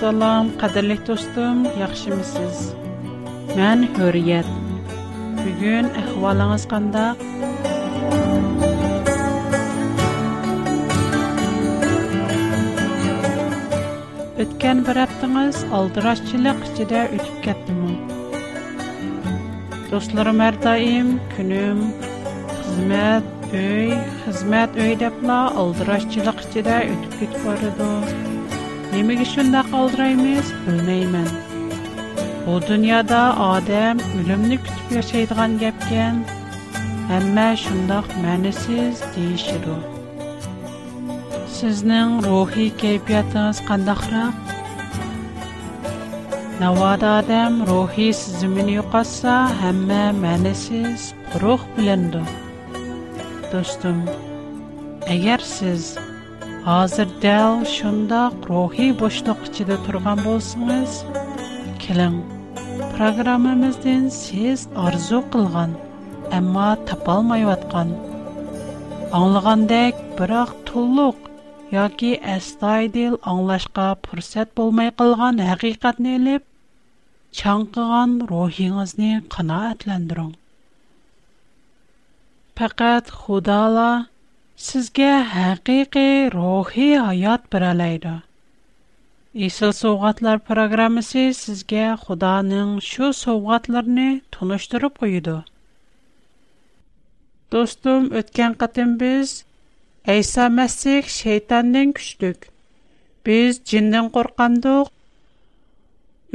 Assalam, qadirli dostum, yaxşımısınız? Mən Hürriyet. Bu gün əhvalınız qandaq? Ötken bir haftanız aldıraşçılık içinde ütüp kettim. Dostlarım her daim, öy, hizmet öy deyip la Nemi üçün də qaldıraymız, bilməyəm. Bu dünyada adam ölümünü kütüb yaşaydığan gəpkən, əmmə şundaq mənəsiz deyişir o. Sizin ruhi keyfiyyatınız qandaqra? Navada adam ruhi sizimini yuqatsa, əmmə mənəsiz, ruh biləndir. Dostum, əgər siz Азыр дәл шындақ рухи бұштықшыды тұрған болсыңыз, келің, программымыздың сіз арзу қылған, әмі тапалмай өткен. Аңылғандай бірақ тұлғық, яғы әстай дейл аңылашқа пұрсет болмай қылған әқиқатны әліп, чанқыған рухиңізнің қына әтләндіруң. Пәкәт sizga haqiqiy рухи hayot biralaydi isil sovg'atlar programmasi sizga xudoning shu sovg'atlarni tunishtirib qo'ydi do'stim o'tgan qatim biz Әйса мәсих шейтаннан күчтүк. Біз жиндан қорқандық.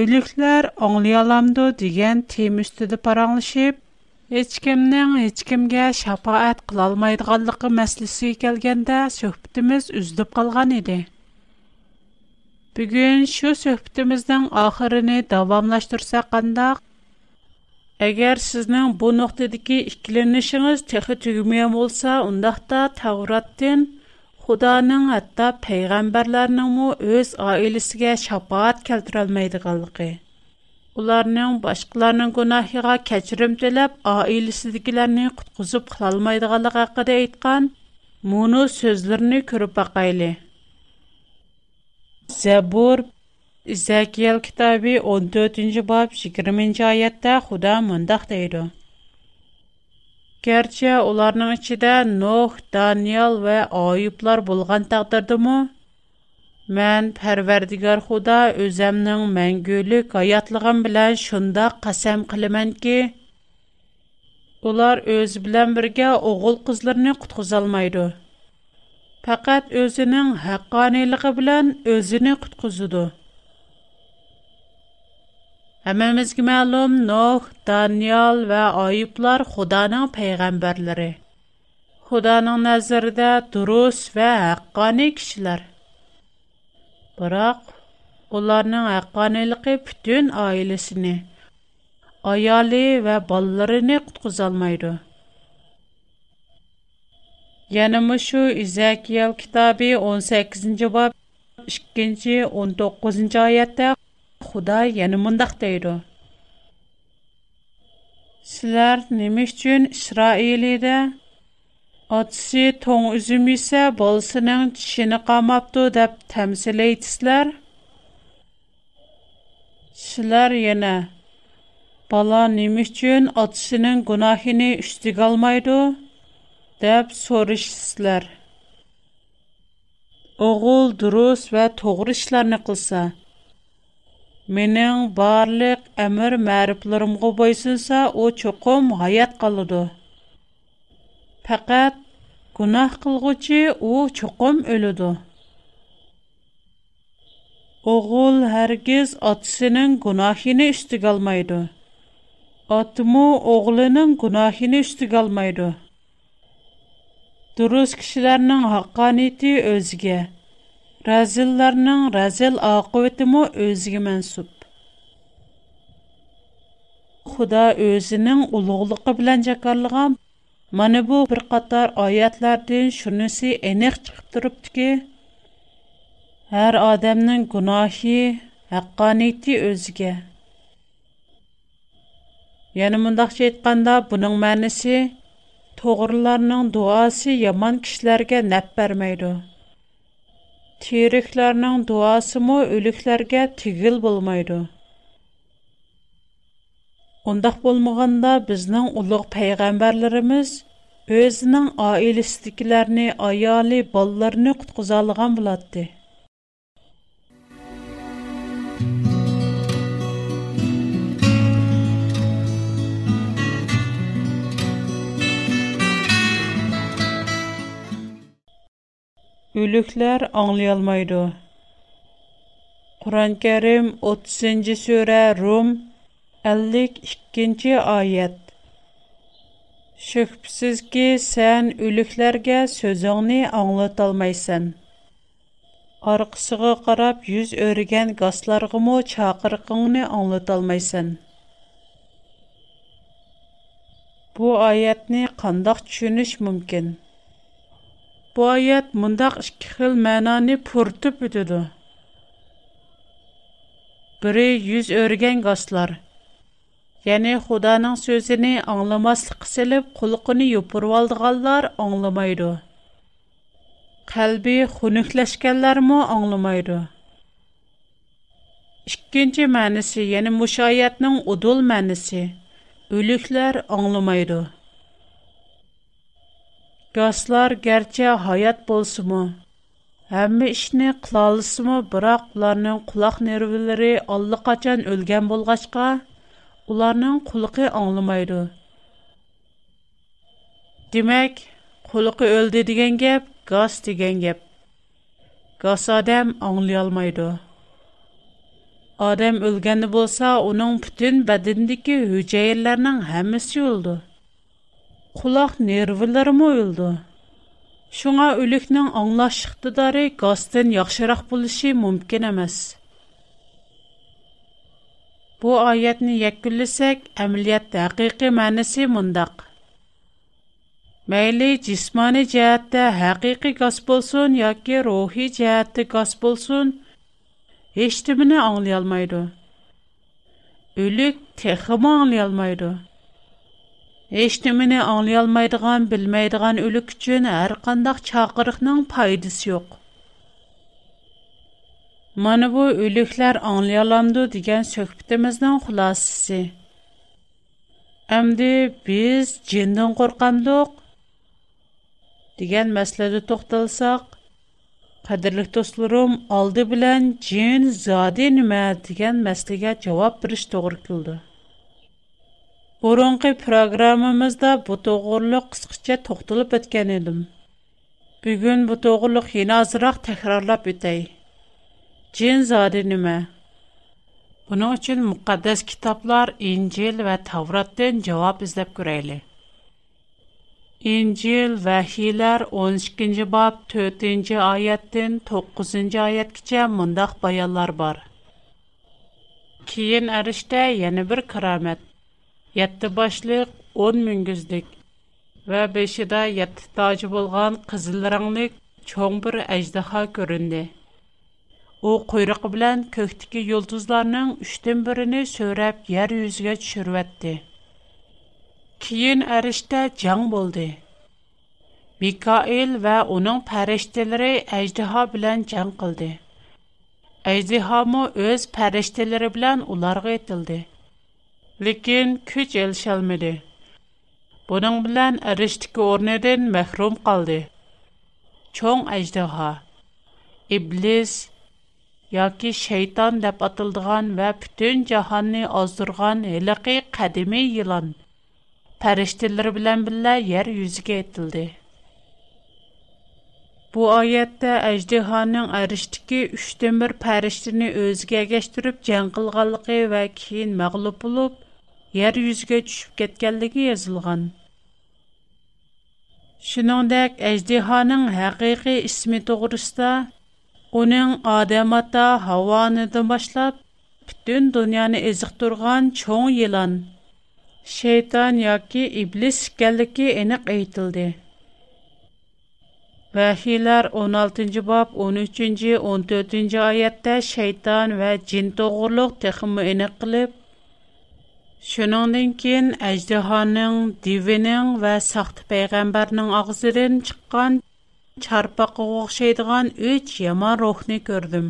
Үліклер оңлы аламды деген тем үстеді Ешкімнің ешкімге шапаат қылалмайдығанлықы мәсілісі келгенде сөхбітіміз үзіліп қалған еді. Бүгін шу сөхбітіміздің ақырыны давамлаштырса қандақ, Әгәр сіздің бұл нуктадагы ікіленішіңіз техи түгмәм булса, ундакта Тавраттан Худаның хәтта пәйгамбәрләрнең өз үз аиләсенә шафаат Уларның башкаларның гынаһына кечрим телеп, аиләсе диклерен куткызып хыялмайдыганлыгы хакында әйткан. Муны сүзләрне күрүгә кайлы. Забур Зәкил китабы 14нҗи боб 20нҗи аятта Худа мондах тәйлә. Кәрчә уларның içидә Нох, Даниэль һәм аюплар булган тагдырдымы? Мән Пәрвәрдигар Худа өземнең мәңгүлек хаятлыгым белән шунда касам кылыман ки, ular o'zi bilan birga o'g'il qizlarni qutqizolmaydi faqat o'zining haqqoniyligi bilan o'zini qutqizidi hammamizga ma'lum noh daniel va oyiblar xudoning payg'ambarlari xudoning nazarida durust va haqqoniy kishilar Biroq ularning haqqoniyligi butun oilasini, ayoli va bolalarini qutqizolmaydi. Yana shu İzakiyel kitobi 18-bob 2-19-oyatda Xudo yana mundaq deydi: Sizlar nima uchun Isroilida Atsı ton üzüm isə balısının çişini qamabdı dəb təmsil eytislər. yenə, bala nim üçün gunahini qınahini üstü qalmaydı işlər. Oğul duruz və toğru işlərini qılsa, minin barlıq əmir məriblərim qoboysunsa o çoxum hayat qalıdı. Faqat gunoh qilg'uchi u chuqum o'ladi. O'g'il hargiz otasining gunohini ustiga olmaydi. Otmu o'g'lining gunohini ustiga olmaydi. Durus kishilarning haqqoniyati o'ziga, razillarning razil oqibatimi o'ziga mansub. Xudo o'zining ulug'ligi bilan jakarlagan Mana bu bir qator oyatlardan shunisi aniq chiqib turibdiki, har odamning gunohi, haqqoniyati o'ziga. Yana mundaqcha aytganda, buning ma'nosi to'g'rilarning duosi yomon kishilarga naf bermaydi. Tiriklarning duosi mo o'liklarga tigil bo'lmaydi. Ondaq bolmaganda bizning ulug payg'ambarlarimiz o'zining oilasidagilarni, ayoli, bolalarini qutqiza olgan bo'ladi. Ülükler anlayalmaydı. Kur'an-Kerim 30. Sure Rum ellik ikkinchi oyat shubhasizki sen o'liklarga so'zingni anglatolmaysan orqasiga qarab yuz o'rigan gazlarg'imi chaqiriqingni anglatolmaysan bu oyatni qandoq tushunish mumkin bu oyat mundaq ikki xil ma'noni purtib o'tadi biri yuz o'rgan gazlar Yani Xudanın sözünü anlamaslıq silib, qulqını yopurvaldıqallar anlamaydı. Qalbi xunukləşkənlər mu anlamaydı. İkinci mənisi, yəni müşayiətinin udul mənisi. Ölüklər anlamaydı. Gaslar gerçə hayat bolsumu, Әмме ішіне қылалысымы, бірақ бұларның құлақ нервілері аллы қачан өлген болғашқа, ularning quliqi anglamaydi demak quliqi o'ldi degan gap gaz degan gap gaz odam anglayolmaydi odam o'lgani bo'lsa uning butun badandagi hujayralarning hammasi o'ldi quloq nervilarimi o'ldi shunga o'likning anglash iqtidori gazdan yaxshiroq bo'lishi mumkin emas Bu ayetni yekkülləsək, əməliyyatda həqiqi mənası mındaq. Məyli cismani cəhətdə həqiqi qas bolsun, yoki ruhi cəhətdə qas bolsun, heç timini anlayalmaydı. Ölük teximi anlayalmaydı. Heç timini anlayalmaydığan, bilməydiğan ölük üçün hər qandaq çağırıqның paydası yox.'' Mana bu o'liklar anglayalamdu degan söhbetimizning xulosasi. Әмді biz жиндан қорқамдық деген мәселеде тоқталсақ, қадірлік достарым, алды білән жин зады неме деген мәселеге жауап беріш тоғры kildi. Бұрынғы программамызда bu тоғырлық қысқаша тоқталып өткен edim. Бүгін bu тоғырлық ене азырақ тәкрарлап өтейін. Cin zarinimə Bunun üçün müqəddəs kitablar İncil və Tavratdan cavab izləb görəyli. İncil Vəhilər 12-ci bab 4-cü ayətdən 9-cu ayətcə mündəq bayanlar var. Keyin ərişdə yeni bir kəramət. 7 başlıq 10 müngüzlük və 5-də 7 tacı bolğan qızıl rənglik çoğ bir əjdaha göründü. У қойруыгы билан көктөги йолдызларның 3-н бирене сөйрәп йәрүзге төшүрәтте. Киен арышта җан булды. Микаил ва аның фәришталәре Эҗдеһа белән җан кылды. Эҗдеһа мо үз фәришталәре белән уларга әтәлде. Ләкин күчел шәмәде. Буның белән арыштыкка өрнәдән мәхрүм калды. Чоң yoki shayton deb ئاتىلىدىغان va butun jahonni ozdirgan ھېلىقى قەدىمىي يىلان farishtalar bilan بىللە yer yuziga ئېتىلدى. Bu oyatda əjdihanın ərişdiki 3 dəmir pəriştini özünə gəşdirib jang qilganligi va keyin mag'lub bo'lib yer yuziga tushib ketganligi yozilgan Şuningdək əjdihanın haqiqiy ismi to'g'risida Оның адам ата Havanidan башлап бүтән дөньяны эзиктурган чоң елан şeytan yoki iblis ekanligi aniq aytildi vahiylar 16 bob 13 14 oyatda shayton va jin to'g'riliq texmi aniq qilib shuningdan keyin ajdahoning divining va soxta payg'ambarning og'zidan chiqqan çarpaqqa o'xshaydigan üç yomon ruhni ko'rdim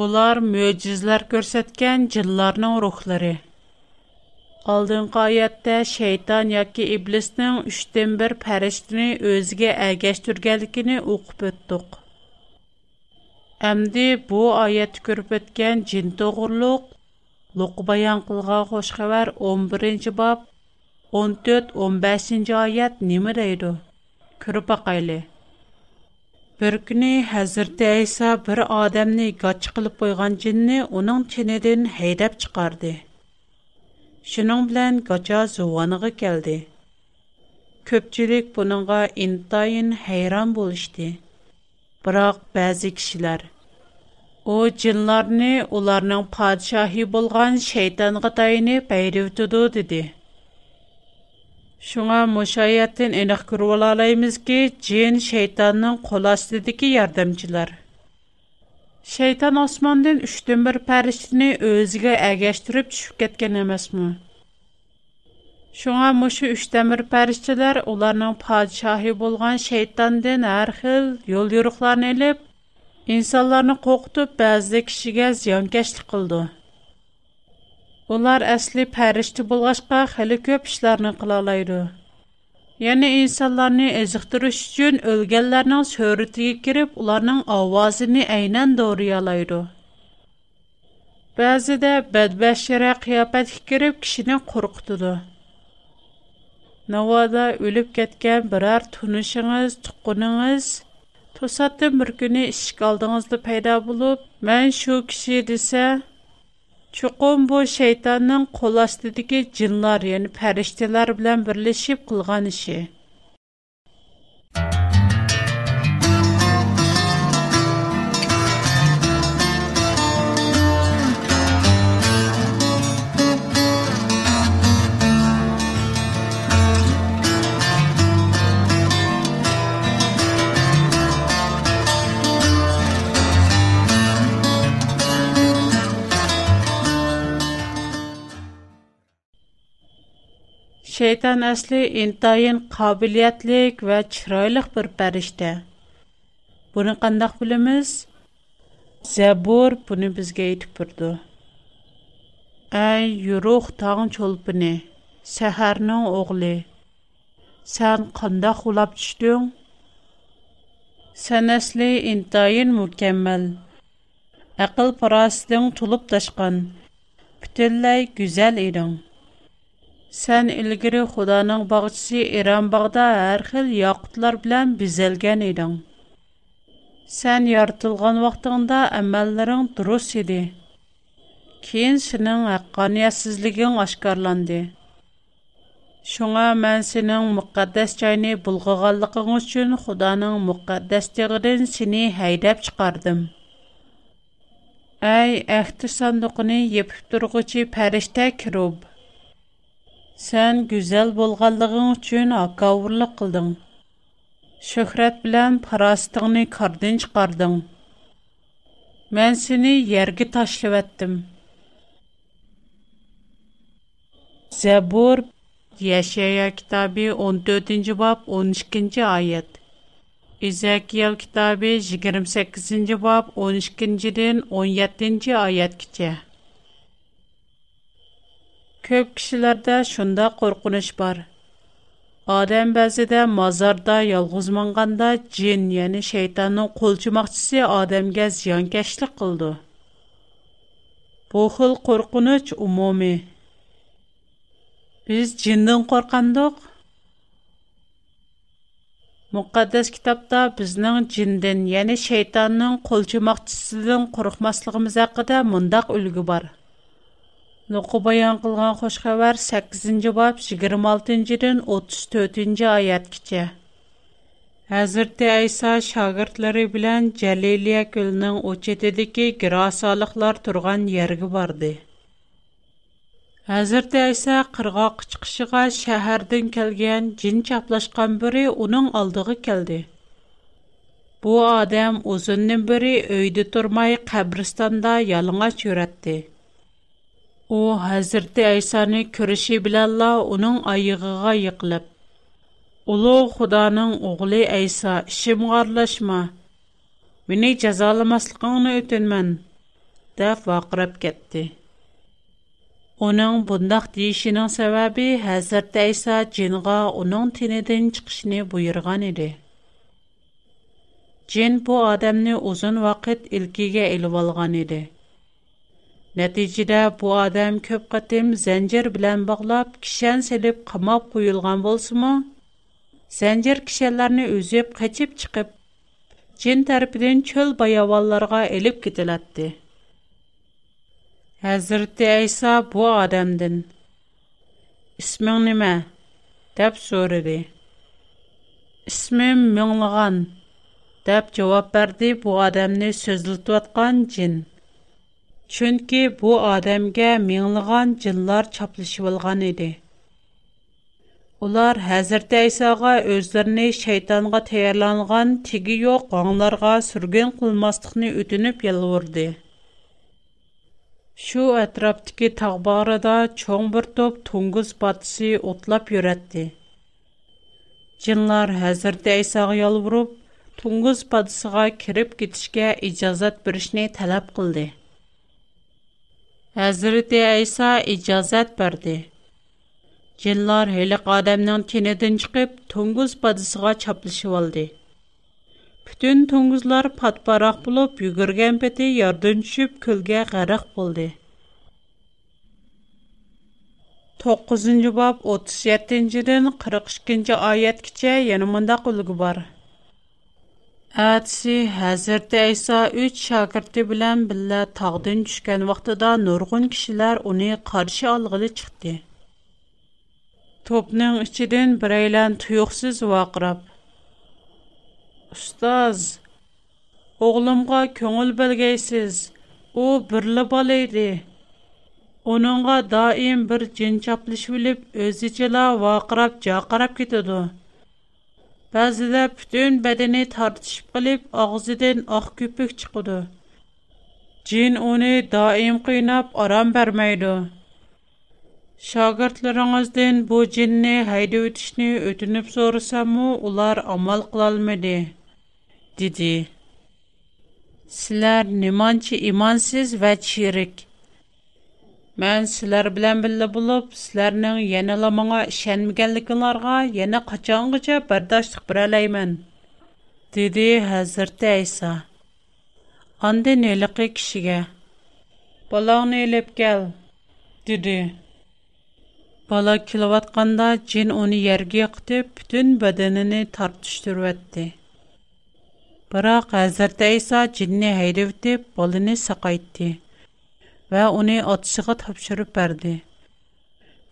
bular mo'jizlar ko'rsatgan jinlarning ruhlari oldingi oyatda shayton yoki iblisning uchdan bir farishtani o'ziga ergashtirganligini o'qib o'tdiq Әмді bu аят көріп өткен жин тоғырлық, лұқы баян қылған қош 11-ші бап, 14-15-ші аят немі дейді? ko'rib boqayli bir kuni hazrati ayso bir odamni gotchi qilib qo'ygan jinni uning chinidan haydab chiqardi shuning bilan gocha zuvoniga keldi ko'pchilik buningga intayin hayron bo'lishdi biroq ba'zi kishilar u jinlarni ularning podshohi bo'lgan shaytonga tayinib bayrivtidu dedi Шуңа мошаяттен алабыз ки, джин шейтанның қол астыдыки ярдамчылар. Шейтан Османдын үштен бір пәріштіні өзіге агаштырып түшүп кеткен эмесми? Шуңа мушу үш тәмір пәрішчілер оларның падшахи болған шейтанден әр хил жол юруқларын алып, инсанларны қоқытып, бәзді кишиге зыянкечлик кылды. Ular əsli pərişti bulğaşqa xəli köp işlərini qılalaydı. Yəni insanlarını əziqdiriş üçün ölgənlərinin söhrətiyə girib onların avazını əynən doğruyalaydı. Bəzidə bədbəşirə qiyafət girib kişini qorxutudu. Navada ölüb ketgan birər tunuşingiz, tuqqunungiz to'satdan bir kuni ishik oldingizda paydo bo'lib man shu kishi desa Чуқым бу шайтанның қол астыдагы джиннар, яни фәриштәләр белән берләшеп кылган Şeytan əsli intayın qabiliyyətlik və çiraylıq bir pərişdə. Bunu qandaq bilimiz? Zəbur bunu bizə etib durdu. Ay yuruq tağın çolpını, səhərnin oğlu, sən qandaq ulab düşdün? Sən əsli intayın mükəmməl, əqil parasitin tulub daşqan, bütünləy güzəl edin.'' Sən ilgiri Xudanın bağçısı İran bağda hər xil yaqutlar bilən bizəlgən idin. Sən yaratılğan vaxtında əməllərin durus idi. Keyin sənin haqqaniyyətsizliyin aşkarlandı. Şuna mən sənin müqəddəs çayını bulğğanlığın üçün Xudanın müqəddəs dağından səni heydəb çıxardım. Ey əhdi sandıqını yepib durğucu pəriştə kirub. Сән гүзәл булганлыгың өчен акаурлык кылдың. Шөхрәт белән парастыгыны кардан чыгардың. Мен сине ергә ташлап әттем. Зәбур Яшая 14-нче бап 12-нче аят. Изакиял китабы 28-нче бап 12-нчедән 17-нче аят китә. Көп кишиләрдә шунда коркыныч бар. Адам бәзидә мазарда ялгыз маңганда джин, яни шайтанның кулчымакчысы адамгә зыянкәшлек кылды. Бу хил коркыныч умуми. Без джиннән коркандык. Muqaddas kitobda bizning jindan, ya'ni shaytonning qo'lchimoqchisidan qo'rqmasligimiz haqida mundaq ulgu bor. Нуқу баян қылған қош қабар 8-ci баб 26-дин 34-ci аят кече. Әзірті Айса шағыртлары білән Джәлелия көлінің өчетедікі гирасалықлар тұрған ергі барды. Әзірті Айса қырға қычқышыға шәһәрдің келген жин чаплашқан бірі оның алдығы келді. Бу адам ұзынның бірі өйді турмай қабірстанда ялыңа жүретті. O Hazreti Aysani körüşi bilalla onun ayığıga yıqılıp. Ulu Xudanın oğlu Aysa işim qarlaşma. Beni cazalamaslıqını ötünmən. Dəf vaqırıp getdi. Onun bundaq deyişinin səbəbi Hazreti Aysa cinğa onun tinidin çıxışını buyurgan idi. Cin bu adamını uzun vaqit ilkige ilvalgan idi. Нәтиҗәдә бу адам көп кытым зәнҗир белән баглап, кишән селеп кымап куелган булсымы? Зәнҗир кишәләрне үзеп качып чыгып, җин тарафыдан чөл баяваларга элеп кителәтте. Хәзрәт Айса бу адамдан "Исмиң нимә?" дип сорыды. "Исмим Мөңлыган" дип җавап берде бу адамны сөзлетеп аткан Чөнки бу адамгә миңлыган җиллар чаплышып алган иде. Улар Хәзрәт Исага үзләренә шайтанга таярланган тиги юк гаңларга сүрген кылмастыкны үтүнеп ялварды. Шу атраптыки тагбарыда чоң бер топ туңгыз батсы утлап йөрәтте. Җиллар Хәзрәт Исага ялварып, туңгыз батсыга кирип китишкә иҗазат беришне таләп кылды. Həzrəti İsa icazət verdi. Cinlər heliq adamın kinidən çıxıb Tunguz badısına çaplışıb aldı. Bütün Tunguzlar patparaq bulub yugurgan peti yardım düşüb külgə qərq buldu. 9-cu bab 37-dən 42-ci ayətçə yana mındaq ulgu var. Әтсі Хәзірті Әйса үч шәкірті білән білә тағдын түшкән вақтыда нұрғын кішілер оны қаршы алғылы чықты. Топның ішіден бірейлән тұйықсыз вақырап. Ұстаз, оғлымға көңіл білгейсіз, о бірлі бал еді. Оныңға даим бір жинчаплыш біліп, өзічіла вақырап, жақарап кетеді. Bəzidə bütün bədəni tartışıb qılıb ağzından ağ köpük çıxıdı. Cin onu daim qiynab aram verməydi. Şagirdlərinizdən bu cinni hayda ötüşni ötünüb sorasamı, ular amal qılalmadı, dedi. Sizlər nimançı imansız və çirik.'' Мән силәр белән биллә булып, силәрнең яна ла моңа ишенмәгәнлекләргә яна качангыча бердашлык бирәләймен. Диде хәзер Тайса. Анда нелеке кешегә. Балагны элеп кел. Диде. Бала килеп атканда джин уни ергә кытып, бүтән бәдәненә тартыштырып әтте. Бирақ хәзер Тайса джинне һәйдәп, балыны сакайтты. va uni otishiga topshirib berdi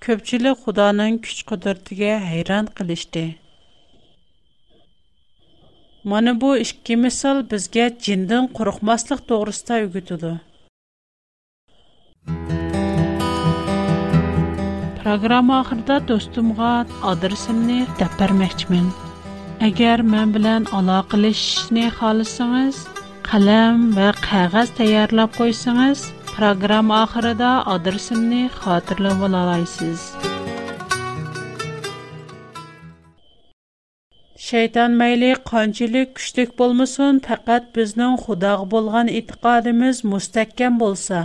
ko'pchilik xudoning kuch qudratiga hayron qilishdi mana bu ikki misol bizga jindan qo'rqmaslik to'g'risida o'gitidi Программа ахырда достумга адресимни дәп бермәкчмен. Әгәр мен белән алакалашышны халысыңыз, каләм ва кәгазь таярлап койсаңыз, Программа ахырыда адресымны хатырлы болалайсыз. Шайтан мәйлі қанчылы күштік болмысын, пәкәт бізнің худағы болған итқадымыз мұстәккен болса.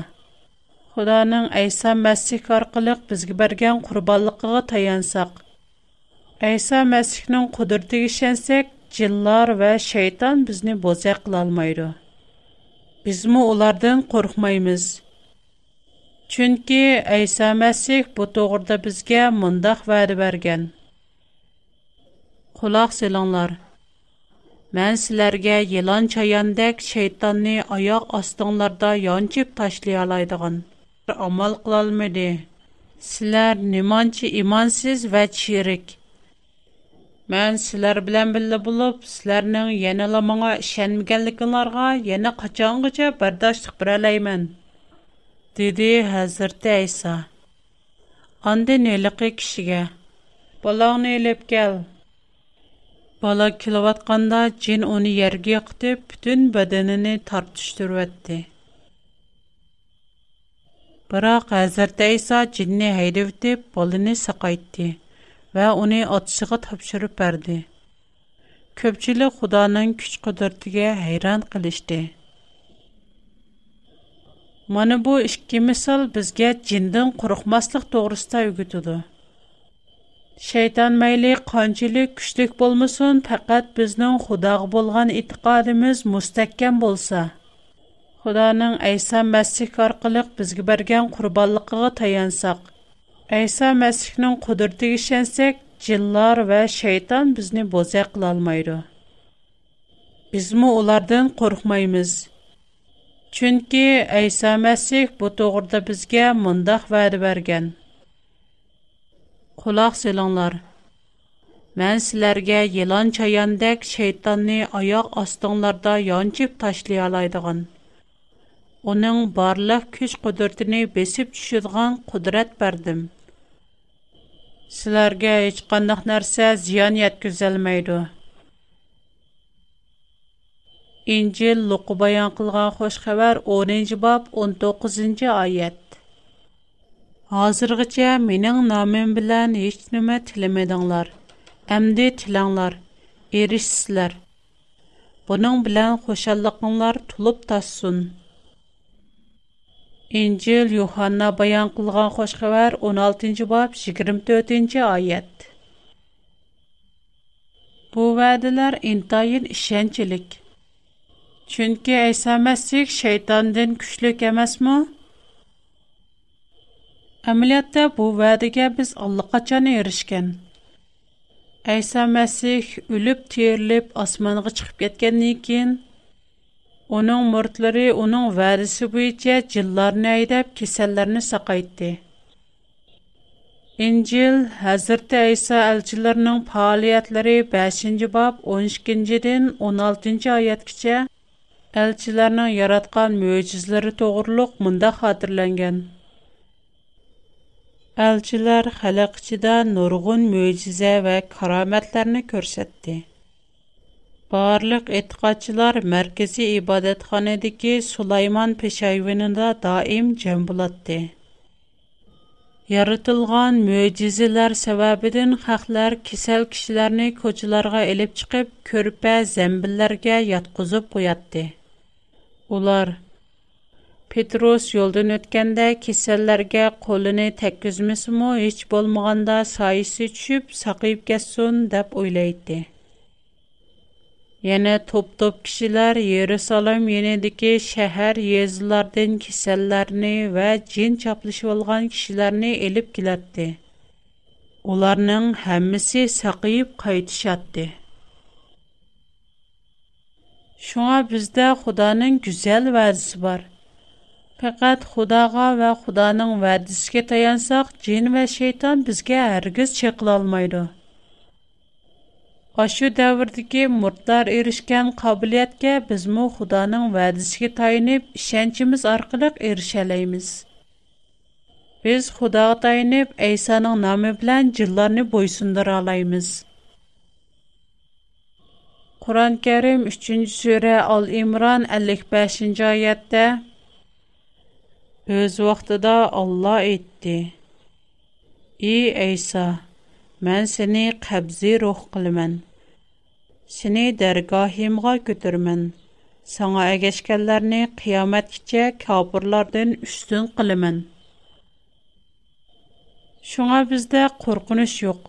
Худаның Айса Мәсіх арқылық бізгі берген құрбалықыға таянсақ. Айса Мәсіхнің құдырты кешенсек, жиллар вә шайтан бізні бозақ қылалмайды. bizmi ulardan qo'rqmaymiz chunki ayso masih bu to'g'rida bizga mundoq va'da bergan quloq silinglar man sizlarga yilon chayondek shaytonni oyoq ostinglarda yonchib oladigan amal qilolmadi sizlar nimoncha imonsiz va chirik Мән силәр белән биллә булып, силәрнең яна ла моңа ишенмәгәнлекләргә яна качангыча бардашлык бер алаймын. Диде Хәзрәт Айса. Анда нәлеге кешегә. Балагны элеп кел. Бала килеватканда джин уни ергә кытып, бүтән бәдәненә тартыштырып әтте. Бирақ Хәзрәт Айса джинне һәйдәп, балыны сакайтты. va uni otishiga topshirib berdi ko'pchilik xudoning kuch qudratiga hayron qilishdi mana bu ikki misol bizga jindan qo'rqmaslik to'g'risida o'gitidi shayton mayli qanchalik kuchlik bo'lmasin faqat bizning xudoga bo'lgan e'tiqodimiz mustahkam bo'lsa xudoning ayso masih orqali bizga bergan qurbonligiga tayansak Әйса Мәсіхнің құдырты ішенсек, жиллар вә шайтан бізні бозе қылалмайды. Бізмі олардың қорқмаймыз. Чүнкі Әйса Мәсіх бұ тоғырда бізге мұндақ вәді бәрген. Құлақ селіңлар. Мән сілерге елан чаяндек шайтанны аяқ астыңларда янчып ташлай алайдыған. Оның барлық күш құдыртыны бесіп түшідіған құдырет бәрдім. sizlarga hech qandaq narsa ziyon yetkazolmaydi injil luqi bayon qilgan xush xabar o'ninchi bob o'n to'qqizinchi oyat hozirgacha mening nomim bilan hech nima tilamadinglar әмді тілаңлар, ерішсілер. Бұның білән қошалықыңлар тұлып тасын. İncil Yuhanna bayan qılğan xoş xəbər 16-cı bab 24-cü ayət. Bu vədələr intayin işəncilik. Çünki İsa Məsih şeytandan güclük emasmı? Əməliyyatda bu vədəyə biz allaqaçan erişkən. İsa Məsih ölüb, terilib, asmanğa çıxıb getkəndən keyin Оның мұртлары оның varisi бойынша jillarni айдап, kesallarni saqaytdi. İncil Hazreti İsa elçilərinin fəaliyyətləri 5-ci bab 12-dən 16-cı ayətəcə elçilərinin yaratqan möcüzələri toğruluq mında xatırlanğan. Elçilər xalq içində nurgun möcüzə və karamətlərini göstərdi. Барлык этикадчылар мәркәзи ибадатханәдәге Сулайман пешайвенендә даим җәм булатты. Яратылган мөҗизеләр сәбәбедән хәхләр кисәл кешеләрне кочыларга элеп чыгып, көрпә зәмбилләргә яткызып куятты. Улар Петрос yoldan o'tganda kasallarga qo'lini tekkizmasmi hech bo'lmaganda soyisi tushib saqayib ketsin deb o'ylaydi Yəni топ-топ kişilər Yerusalim yenidəki şəhər yezlərdən kisəllərini və cin çaplışıb olğan kişilərini elib gəlirdi. Onların hamısı saqıyıb qayıtışatdı. Şuna bizdə Xudanın gözəl vədisi var. Faqat Xudağa və Xudanın vədisinə tayansaq, cin və şeytan bizə hər giz Aşu davrdagi murtlar erişken kabiliyetke bizmu Xudanın vədisige tayinib, işençimiz arqılıq erişeleyimiz. Biz Xudağa tayinib, Eysanın namı bilen cillarını boysundur alayımız. Kur'an-ı Kerim 3. Sure Al-İmran 55. ayette Öz vaxtıda Allah etti. Ey Eysa! Мән сене қабзи рух қылымен. Сене дәргахимға көтірмен. Саңа әгешкәлләрні қиямет кіче кәпірлардың үштін қылымен. Шуңа бізді қорқыныш жоқ.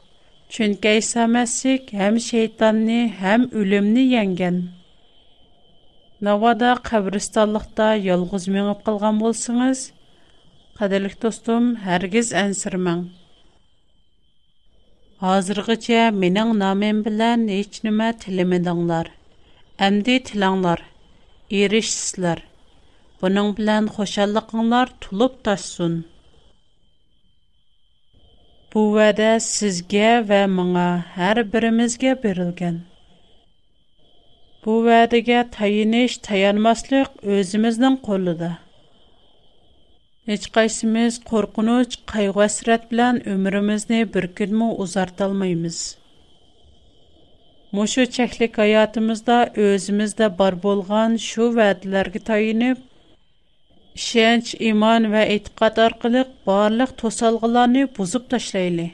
Чүнке Иса Мәсік әм шейтанны, әм үлімні еңген. Навада қабристаллықта елғыз меніп қылған болсыңыз, қаделік достым, әргіз әнсірмің. Hazırgıça minin namen bilen hiç nime tilimidinlar. Əmdi tilanlar, erişsizlər. Bunun bilen xoşallıqınlar tulub taşsun. Bu vədə sizgə və mına hər birimizgə berilgan. Bu vədəgə tayiniş tayanmaslıq özümüzdən qolıdır. ھېچقايسىمىز قورقۇنچ، قايغۇ ھەسرەت بىلەن ئۆمرىمىزنى بىر كۈنمۇ ئۇزارتالمايمىز. مۇشۇ چەكلىك ھاياتىمىزدا ئۆزىمىزدە بار بولغان شۇ ۋەدىلەرگە تايىنىپ ishonch iymon va e'tiqod orqali barliq to'salg'ilarni buzib tashlayli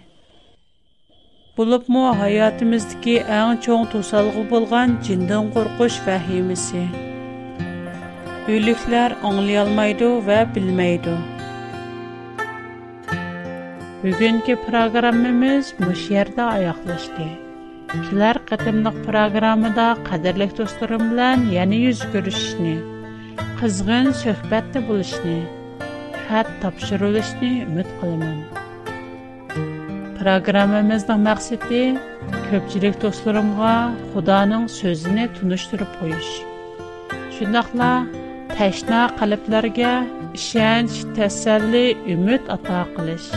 bo'libmi hayotimizdagi eng cho'ng to'salg'i bo'lgan jindan qo'rqish vahimasi Ülülikler, ângle almaydu we bilmeydu. Бүген ке программамны без шәһәрдә аяклашты. Икләр көтемнәк программада, кадрлык дустырм белән яңа yüz күрешне, кызыгын söhbәт тә хат тапшырулышне үт кыламан. Программамнызның мақсаты көччелек дустырмга худанын сөзенә туныштырып куыш. Шунлыкна təşna qəlblərə ishonch tasalli umid ato qilish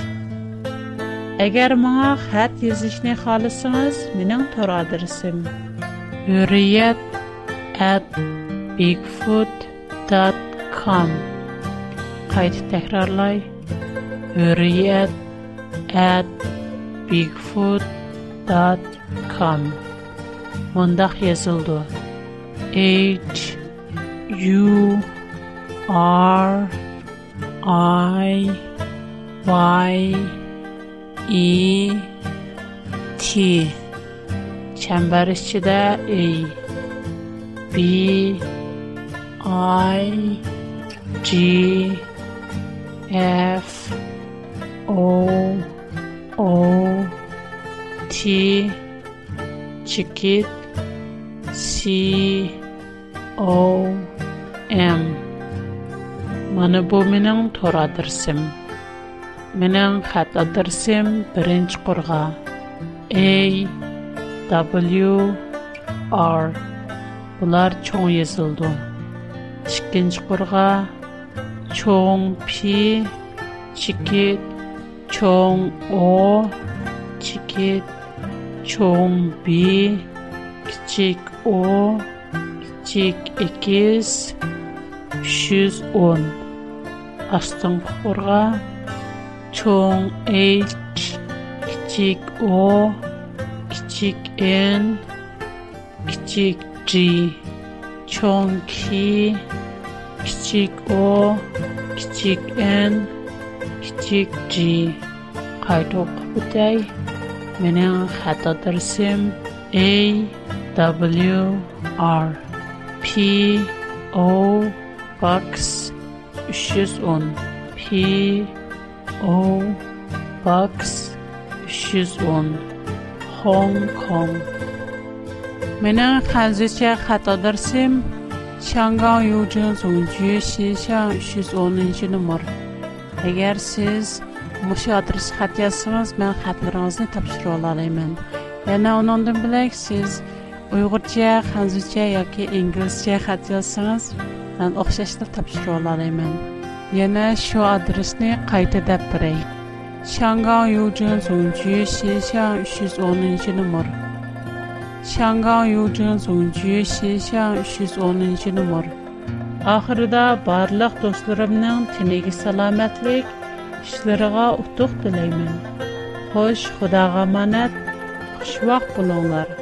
agar manga xat yozishni xohlasangiz mening to'r adresim uriyat at bigfoot dot com qayt takrorlay U R I Y E T çember içində E B I G F O O T chicket C О, М. Менә бу минем тора дирсем. Минем хат дирсем беренче курга. A W R Булар чоң язылды. Икенче курга чоң P чике чоң о. чике чоң B кичик O чик 2 310 астын хурга чон h чик о чик n чик g чон ки чик о чик n чик g кайтоп үтэй менен хата дарсем a w r P O Box 310 P O Box 310 Hong Kong Менің қазірше қатадырсым Шанған Юджин Зунджи Шишан 310 номер. Әгәр сез мұшы адрес хат язсаңыз, мен хатларыңызны тапшырып алалаймын. Яна онондан білек сіз uyg'urcha hanzucha yoki inglizcha xat yozsangiz man o'xshashda topshira olalayman yana shu adresni qayta dab beray shangan yujin zongju shishan uch yuz o'ninchi nomer shangan yujin zongju shishan uch yuz o'ninchi nomer oxirida barliq do'stlarimning tiniga salomatlik ishlariga utuq tilayman xo'sh xudoga omonat xushvaqt bo'linglar